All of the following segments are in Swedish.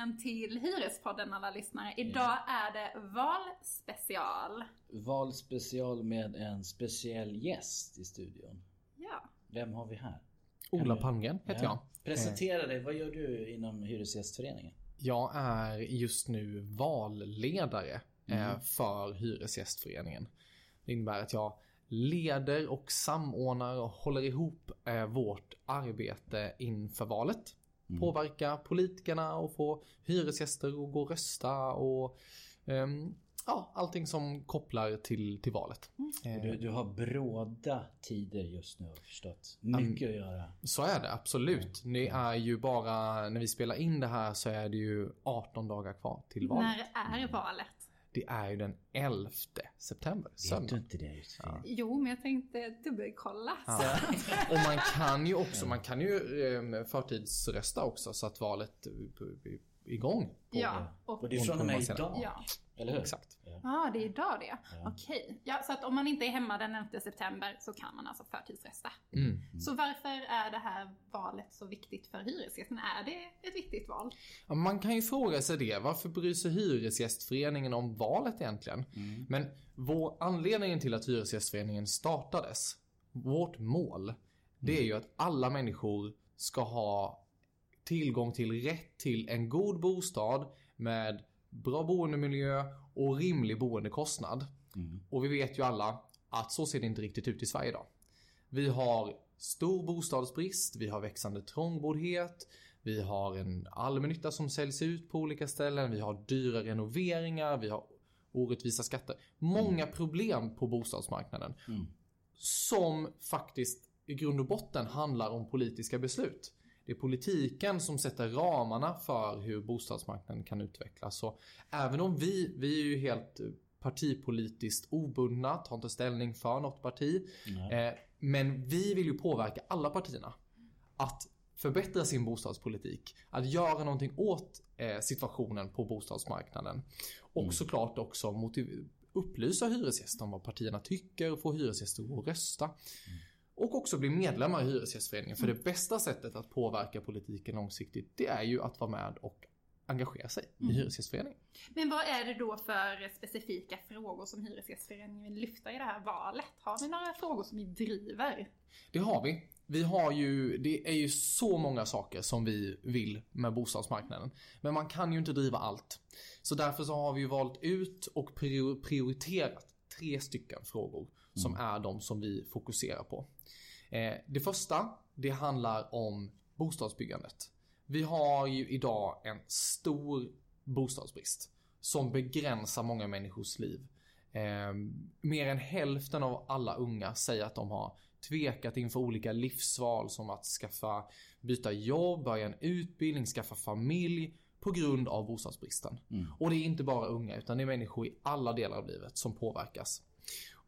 välkommen till Hyrespodden alla lyssnare. Idag är det valspecial. Valspecial med en speciell gäst i studion. Ja. Vem har vi här? Ola Palmgren heter jag. Presentera dig, vad gör du inom Hyresgästföreningen? Jag är just nu valledare eh, för Hyresgästföreningen. Det innebär att jag leder och samordnar och håller ihop eh, vårt arbete inför valet. Påverka politikerna och få hyresgäster att gå och rösta och ehm, ja, allting som kopplar till, till valet. Eh, Du, du har bråda tider just nu har jag förstått. Mycket att göra. Så är det absolut. Det är ju bara, när vi spelar in det här så är det ju 18 dagar kvar till valet. När är valet? Det är ju den 11 september, Vet du söndag. inte det Josefin? Jo, men jag tänkte dubbelkolla. Ja. Och man kan ju också, man kan ju eh, förtidsrösta också så att valet är igång. På, Ja, och, Och det är från och med idag. ja. Eller hur? Exakt. Ja, det är idag det. Okej. Ja, så att om man inte är hemma den 11 september så kan man alltså förtidsrösta. Mm. Så varför är det här valet så viktigt för hyresgästerna? Är det ett viktigt val? Ja, Man kan ju fråga sig det. Varför bryr sig Hyresgästföreningen om valet egentligen? Men vår anledningen till att Hyresgästföreningen startades, vårt mål, det är ju att alla människor ska ha tillgång till rätt till en god bostad med bra boendemiljö och rimlig boendekostnad. Och vi vet ju alla att så ser det inte riktigt ut i Sverige idag. Vi har stor bostadsbrist, vi har växande trångboddhet, vi har en allmännytta som säljs ut på olika ställen, vi har dyra renoveringar, vi har orättvisa skatter. Många problem på bostadsmarknaden. Som faktiskt i grund och botten handlar om politiska beslut. Det är politiken som sätter ramarna för hur bostadsmarknaden kan utvecklas. Så även om vi, vi är ju helt partipolitiskt obundna, tar inte ställning för något parti. Eh, men vi vill ju påverka alla partierna att förbättra sin bostadspolitik. Att göra någonting åt eh, situationen på bostadsmarknaden. Och såklart också upplysa hyresgäster om vad partierna tycker och få hyresgäster att rösta. Och också bli medlemmar i Hyresgästföreningen. För det bästa sättet att påverka politiken långsiktigt, det är ju att vara med och engagera sig i Hyresgästföreningen. Men vad är det då för specifika frågor som Hyresgästföreningen vill lyfta i det här valet? Har vi några frågor som vi driver? Det har vi. Vi har ju, det är ju så många saker som vi vill med bostadsmarknaden. Men man kan ju inte driva allt. Så därför så har vi valt ut och prior- prioriterat tre stycken frågor som är de som vi fokuserar på. Eh, det första, det handlar om bostadsbyggandet. Vi har ju idag en stor bostadsbrist som begränsar många människors liv. Eh, mer än hälften av alla unga säger att de har tvekat inför olika livsval som att skaffa, byta jobb, börja en utbildning, skaffa familj på grund av bostadsbristen. Och det är inte bara unga utan det är människor i alla delar av livet som påverkas.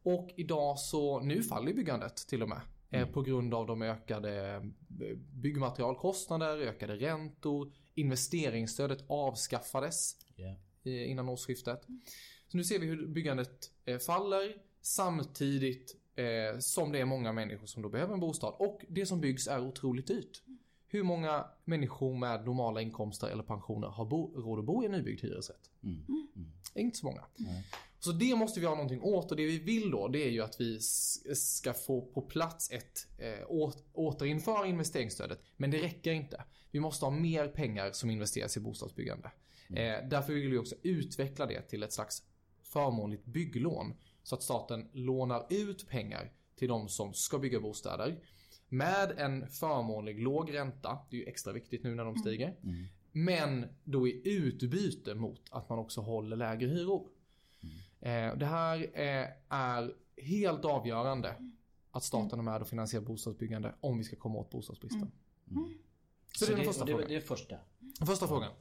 Och idag så, nu faller byggandet till och med. eh, På grund av de ökade eh, byggmaterialkostnader, ökade räntor, investeringsstödet avskaffades Ja. eh, innan årsskiftet. Så nu ser vi hur byggandet faller samtidigt som det är många människor som då behöver en bostad. Och det som byggs är otroligt dyrt. Hur många människor med normala inkomster eller pensioner har bo- råd att bo i en nybyggd hyresrätt? Inte så många. Så det måste vi ha någonting åt och det vi vill då det är ju att vi ska få på plats ett eh, återinföra investeringsstödet. Men det räcker inte. Vi måste ha mer pengar som investeras i bostadsbyggande. Eh, därför vill vi också utveckla det till ett slags förmånligt bygglån. Så att staten lånar ut pengar till de som ska bygga bostäder. Med en förmånlig låg ränta, det är ju extra viktigt nu när de stiger. Men då i utbyte mot att man också håller lägre hyror. Eh, det här eh, är helt avgörande att staten är med och finansierar bostadsbyggande om vi ska komma åt bostadsbristen. Så, det är den första det, frågan. det är första. Första frågan.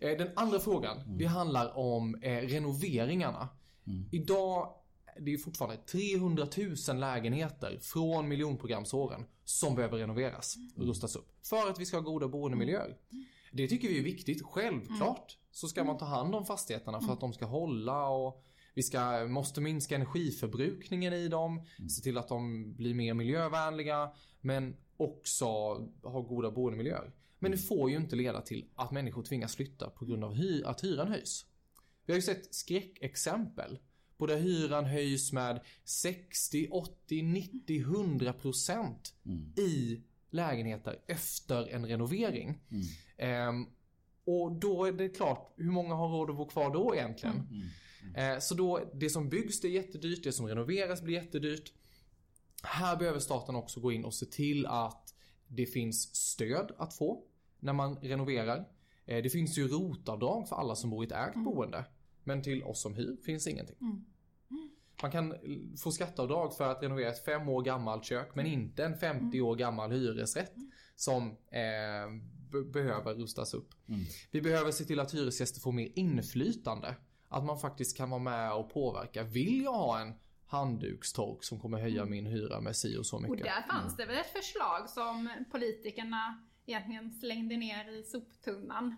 Eh, Den andra frågan, det handlar om eh, renoveringarna. Idag, det är fortfarande 300 000 lägenheter från miljonprogramsåren som behöver renoveras och rustas upp. För att vi ska ha goda boendemiljöer. Det tycker vi är viktigt. Självklart så ska man ta hand om fastigheterna för att de ska hålla och vi ska, måste minska energiförbrukningen i dem, se till att de blir mer miljövänliga, men också ha goda boendemiljöer. Men det får ju inte leda till att människor tvingas flytta på grund av hy- att hyran höjs. Vi har ju sett skräckexempel på där hyran höjs med 60, 80, 90, 100 procent i lägenheter efter en renovering. Ehm, och då är det klart, hur många har råd att bo kvar då egentligen? Eh, så då, det som byggs det är jättedyrt, det som renoveras blir jättedyrt. Här behöver staten också gå in och se till att det finns stöd att få när man renoverar. Eh, det finns ju rotavdrag för alla som bor i ett ägt boende. Men till oss som hyr finns ingenting. Man kan få skatteavdrag för att renovera ett fem år gammalt kök men inte en 50 år gammal hyresrätt som eh, be- behöver rustas upp. Vi behöver se till att hyresgäster får mer inflytande. Att man faktiskt kan vara med och påverka. Vill jag ha en handdukstork som kommer höja min hyra med si och så Och mycket? där fanns det väl ett förslag som politikerna egentligen slängde ner i soptunnan.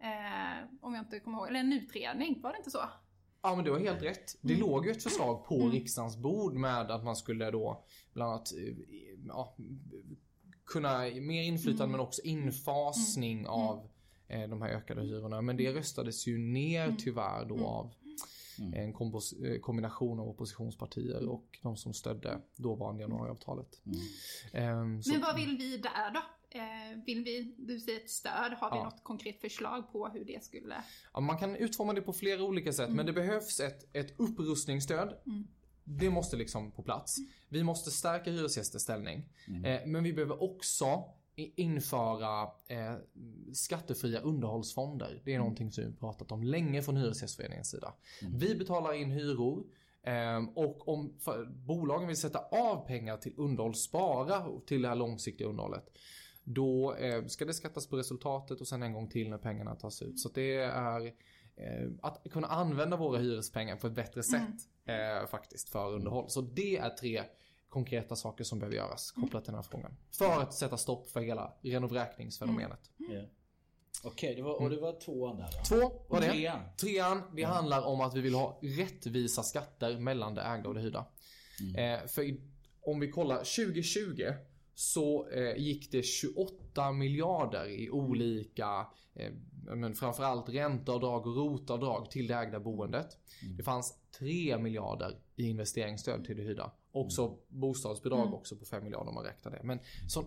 Eh, om jag inte kommer ihåg, eller en utredning, var det inte så? Ja men du har helt rätt. Det låg ju ett förslag på riksdagens bord med att man skulle då bland annat eh, ja, kunna mer inflytande men också infasning av eh, de här ökade hyrorna. Men det röstades ju ner tyvärr då av en kompos- eh, kombination av oppositionspartier och de som stödde dåvarande januariavtalet. Ehm, så- Men vad vill vi där då? Eh, vill vi, du säger ett stöd, har vi Ja. något konkret förslag på hur det skulle... Ja, man kan utforma det på flera olika sätt men det behövs ett, ett upprustningsstöd. Det måste liksom på plats. Vi måste stärka hyresgästers ställning. Eh, men vi behöver också införa eh, skattefria underhållsfonder. Det är någonting som vi pratat om länge från Hyresgästföreningens sida. Vi betalar in hyror ehm, och om för, bolagen vill sätta av pengar till underhåll, spara till det här långsiktiga underhållet. Då eh, ska det skattas på resultatet och sen en gång till när pengarna tas ut. Så det är eh, att kunna använda våra hyrespengar på ett bättre sätt eh, faktiskt för underhåll. Så det är tre konkreta saker som behöver göras kopplat till den här frågan. För att sätta stopp för hela renovräkningsfenomenet. Ja. Okej, det var, och det var tvåan där va? Två var det. Trean. Trean, det handlar om att vi vill ha rättvisa skatter mellan det ägda och det hyrda. Eh, för i, om vi kollar 2020 så eh, gick det 28 miljarder i olika, eh, men framförallt ränteavdrag och rotavdrag till det ägda boendet. Det fanns 3 miljarder i investeringsstöd till det hyrda. Också bostadsbidrag också på 5 miljarder om man räknar det. Men sån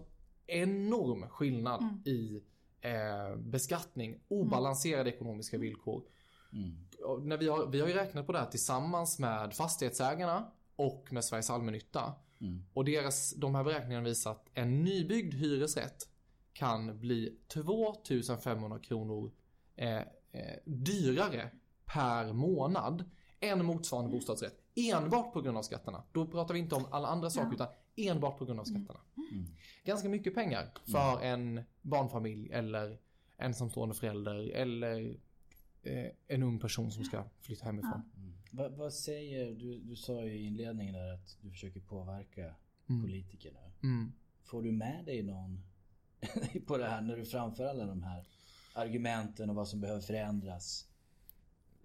enorm skillnad i eh, beskattning, obalanserade ekonomiska villkor. Och när vi, har, vi har ju räknat på det här tillsammans med fastighetsägarna och med Sveriges allmännytta. Och deras, de här beräkningarna visar att en nybyggd hyresrätt kan bli 2500 kronor eh, eh, dyrare per månad än motsvarande bostadsrätt. Enbart på grund av skatterna. Då pratar vi inte om alla andra saker utan enbart på grund av skatterna. Ganska mycket pengar för en barnfamilj eller ensamstående förälder eller eh, en ung person som ska flytta hemifrån. Vad, vad säger du? Du sa ju i inledningen där att du försöker påverka politikerna. Mm. Får du med dig någon på det här när du framför alla de här argumenten och vad som behöver förändras?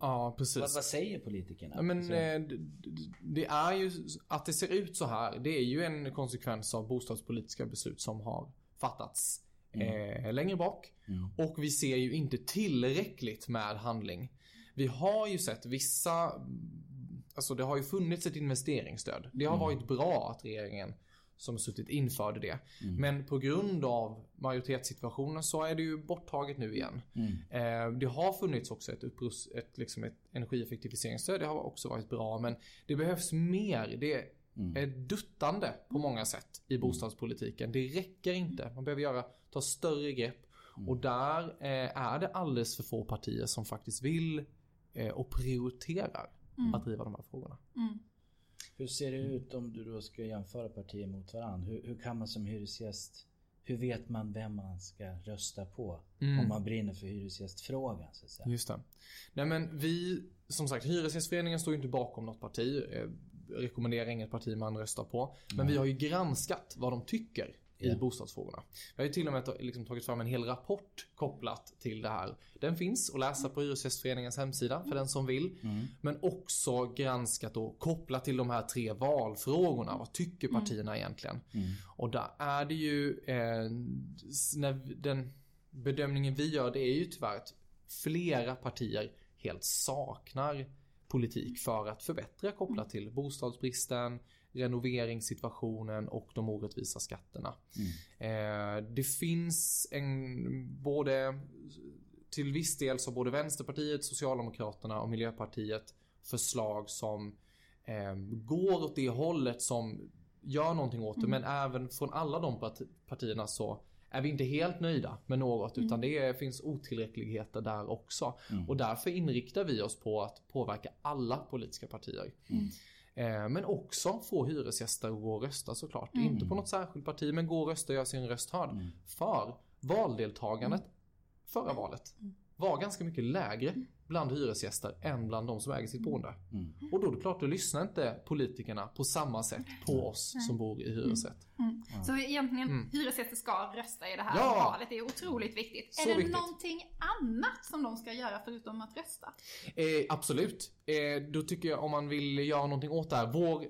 Ja, precis. Vad, vad säger politikerna? Ja, men Alltså, eh, det är ju att det ser ut så här. Det är ju en konsekvens av bostadspolitiska beslut som har fattats eh, längre bak. Och vi ser ju inte tillräckligt med handling. Vi har ju sett vissa, alltså det har ju funnits ett investeringsstöd. Det har varit bra att regeringen som suttit införde det. Men på grund av majoritetssituationen så är det ju borttaget nu igen. Eh, det har funnits också ett, upprust, ett, liksom ett energieffektiviseringsstöd. Det har också varit bra. Men det behövs mer. Det är duttande på många sätt i bostadspolitiken. Det räcker inte. Man behöver göra, ta större grepp. Och där eh, är det alldeles för få partier som faktiskt vill eh, och prioriterar att driva de här frågorna. Hur ser det ut om du då ska jämföra partier mot varandra? Hur, hur kan man som hyresgäst hur vet man vem man ska rösta på? Om man brinner för hyresgästfrågan så att säga. Just det. Nej men vi, som sagt, Hyresgästföreningen står ju inte bakom något parti. Eh, rekommenderar inget parti man röstar på. Men vi har ju granskat vad de tycker i Ja. bostadsfrågorna. Vi har ju till och med liksom tagit fram en hel rapport kopplat till det här. Den finns att läsa på Hyresgästföreningens hemsida för den som vill. Men också granskat och kopplat till de här tre valfrågorna. Vad tycker partierna egentligen? Och där är det ju eh, när den bedömningen vi gör det är ju tyvärr att flera partier helt saknar politik för att förbättra kopplat till bostadsbristen, renoveringssituationen och de orättvisa skatterna. Mm. Eh, det finns en både till viss del så både Vänsterpartiet, Socialdemokraterna och Miljöpartiet förslag som eh, går åt det hållet som gör någonting åt det. Mm. Men även från alla de partierna så är vi inte helt nöjda med något mm. utan det är, finns otillräckligheter där också. Mm. Och därför inriktar vi oss på att påverka alla politiska partier. Mm. Eh, men också få hyresgäster att gå och rösta såklart. Mm. Inte på något särskilt parti men gå och rösta och göra sin röst hörd. Mm. För valdeltagandet förra valet var ganska mycket lägre bland hyresgäster än bland de som äger sitt boende. Mm. Och då är det klart, då lyssnar inte politikerna på samma sätt på oss mm. som bor i hyresrätt. Mm. mm. Så egentligen, mm. hyresgäster ska rösta i det här ja. valet. Det är otroligt viktigt. Så är det viktigt. någonting annat som de ska göra förutom att rösta? Eh, absolut. Eh, då tycker jag om man vill göra någonting åt det här. Vår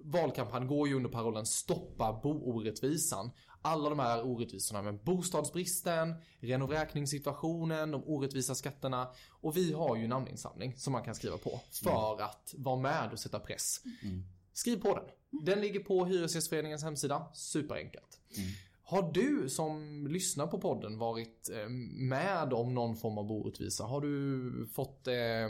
valkampanj går ju under parollen Stoppa boorättvisan alla de här orättvisorna med bostadsbristen, renovräkningssituationen, de orättvisa skatterna. Och vi har ju namninsamling som man kan skriva på för mm. att vara med och sätta press. Mm. Skriv på den. Den ligger på Hyresgästföreningens hemsida. Superenkelt. Mm. Har du som lyssnar på podden varit eh, med om någon form av orättvisa? Har du fått... Eh,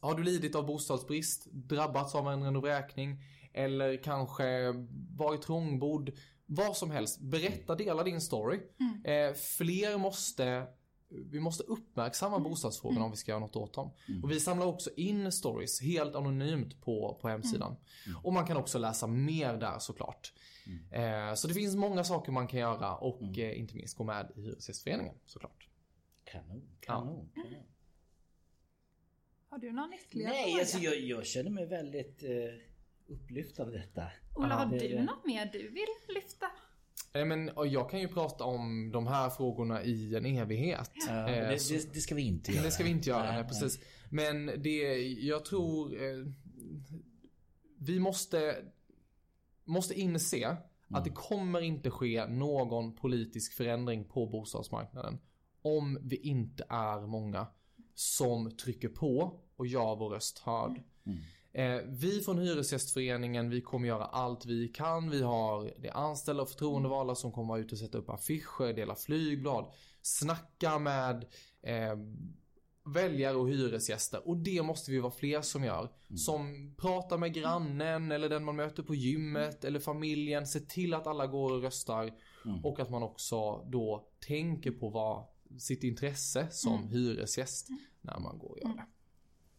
har du lidit av bostadsbrist? Drabbats av en renovräkning? Eller kanske varit trångbodd? Vad som helst. Berätta, dela din story. Mm. Eh, fler måste vi måste uppmärksamma mm. bostadsfrågorna mm. om vi ska göra något åt dem. Mm. Och vi samlar också in stories helt anonymt på, på hemsidan. Mm. mm. Och man kan också läsa mer där såklart. Mm. Eh, så det finns många saker man kan göra och eh, inte minst gå med i Hyresgästföreningen såklart. Kanon, kanon, ja. kanon. Har du någon ytterligare Nej, alltså jag, jag känner mig väldigt eh upplyft av detta. Ola, har du något mer du vill lyfta? Nej men jag kan ju prata om de här frågorna i en evighet. Ja, eh, det, det, det, ska vi inte göra. Det ska vi inte göra, nej, precis. Men det, jag tror eh, vi måste, måste inse mm. att det kommer inte ske någon politisk förändring på bostadsmarknaden om vi inte är många som trycker på och gör vår röst hörd. Mm. Eh, vi från Hyresgästföreningen, vi kommer göra allt vi kan. Vi har det anställda och förtroendevalda som kommer vara ute och sätta upp affischer, dela flygblad, snacka med eh, väljare och hyresgäster. Och det måste vi vara fler som gör. Mm. Som pratar med grannen eller den man möter på gymmet eller familjen. Se till att alla går och röstar. Mm. Och att man också då tänker på vad sitt intresse som mm. hyresgäst när man går och gör det.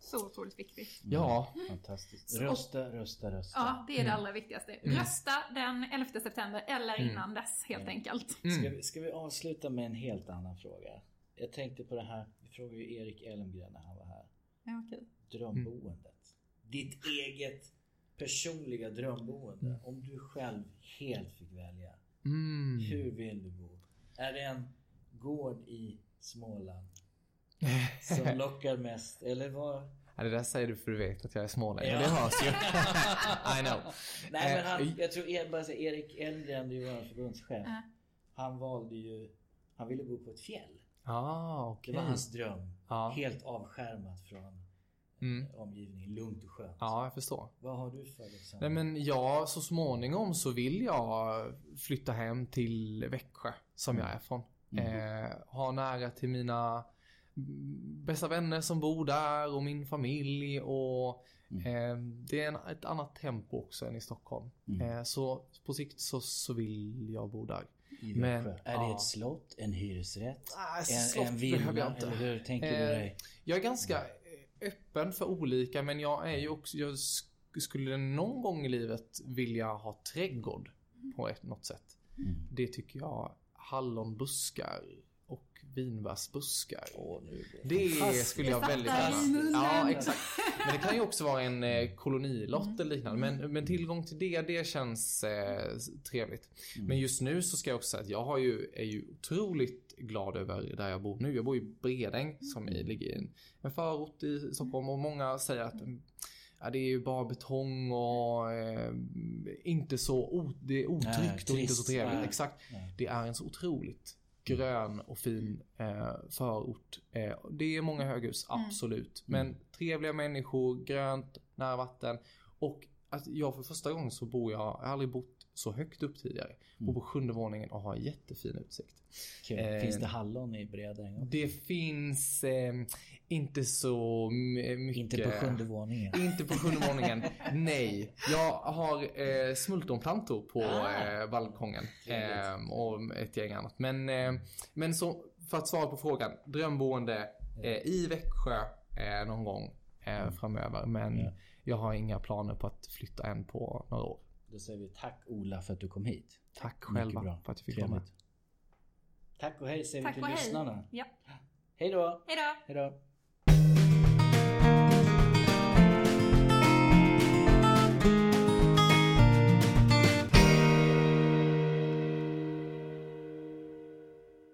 Så otroligt viktigt. Ja. Mm. Fantastiskt. Rösta, rösta, rösta. Ja, det är det mm. allra viktigaste. Mm. Rösta den 11 september eller mm. innan dess helt enkelt. Ska vi, ska vi avsluta med en helt annan fråga? Jag tänkte på det här, vi frågade ju Erik Elmgren när han var här. Ja, okay. Drömboendet. Ditt eget personliga drömboende. Om du själv helt fick välja. Hur vill du bo? Är det en gård i Småland? Som lockar mest, eller vad? Ja, det där säger du för du vet att jag är smålänning. Ja. Det hörs ju. I know. Nej men han, eh, jag tror bara säga, Erik Elmgren, du var förbundschef. Uh. Han valde ju, han ville bo på ett fjäll. Ah, okay. Det var hans dröm. Ah. Helt avskärmat från mm. omgivningen. Lugnt och skönt. Ja, jag förstår. Vad har du för liksom? Nej men ja, så småningom så vill jag flytta hem till Växjö som mm. jag är från. Mm. Eh, ha nära till mina bästa vänner som bor där och min familj och mm. eh, det är en, ett annat tempo också än i Stockholm. Mm. Eh, så på sikt så, så vill jag bo där. Men, är ja. det ett slott, en hyresrätt, ah, en, en villa? Jag inte. Eller hur tänker eh, du dig? Jag är ganska öppen för olika men jag är ju också, jag skulle någon gång i livet vilja ha trädgård på ett, något sätt. Mm. Det tycker jag hallonbuskar vinbärsbuskar. Oh, det skulle jag väldigt gärna... Ja, exakt. Men det kan ju också vara en eh, kolonilott mm. eller liknande. Men, men tillgång till det, det känns eh, trevligt. Mm. Men just nu så ska jag också säga att jag har ju, är ju otroligt glad över där jag bor nu. Jag bor i Bredäng som mm. ligger i en, en förort i Stockholm och många säger att Ja, det är ju bara betong och eh, inte så o, det är otryggt Nej, och inte så trevligt. Nej. Exakt. Nej. Det är en så otroligt grön och fin eh, förort. Eh, det är många höghus, absolut. Men trevliga människor, grönt, nära vatten. Och att jag för första gången så bor jag, jag har aldrig bott så högt upp tidigare. Bor på sjunde våningen och har jättefin utsikt. Kul. Eh, Finns det hallon i Bredäng? Det finns eh, inte så m- mycket. Inte på sjunde våningen. Inte på sjunde våningen. Nej. Jag har eh, smultronplantor på Ah. eh, balkongen. Trevligt. Eh, och ett gäng annat. Men, eh, men så, för att svara på frågan. Drömboende eh, i Växjö eh, någon gång eh, framöver. Men Mm. Ja. jag har inga planer på att flytta än på några år. Då säger vi tack Ola för att du kom hit. Tack själva bra. för att jag fick komma. Trevligt. Tack och hej säger Tack vi till lyssnarna. Ja. Hej då! Hej då! Hej då!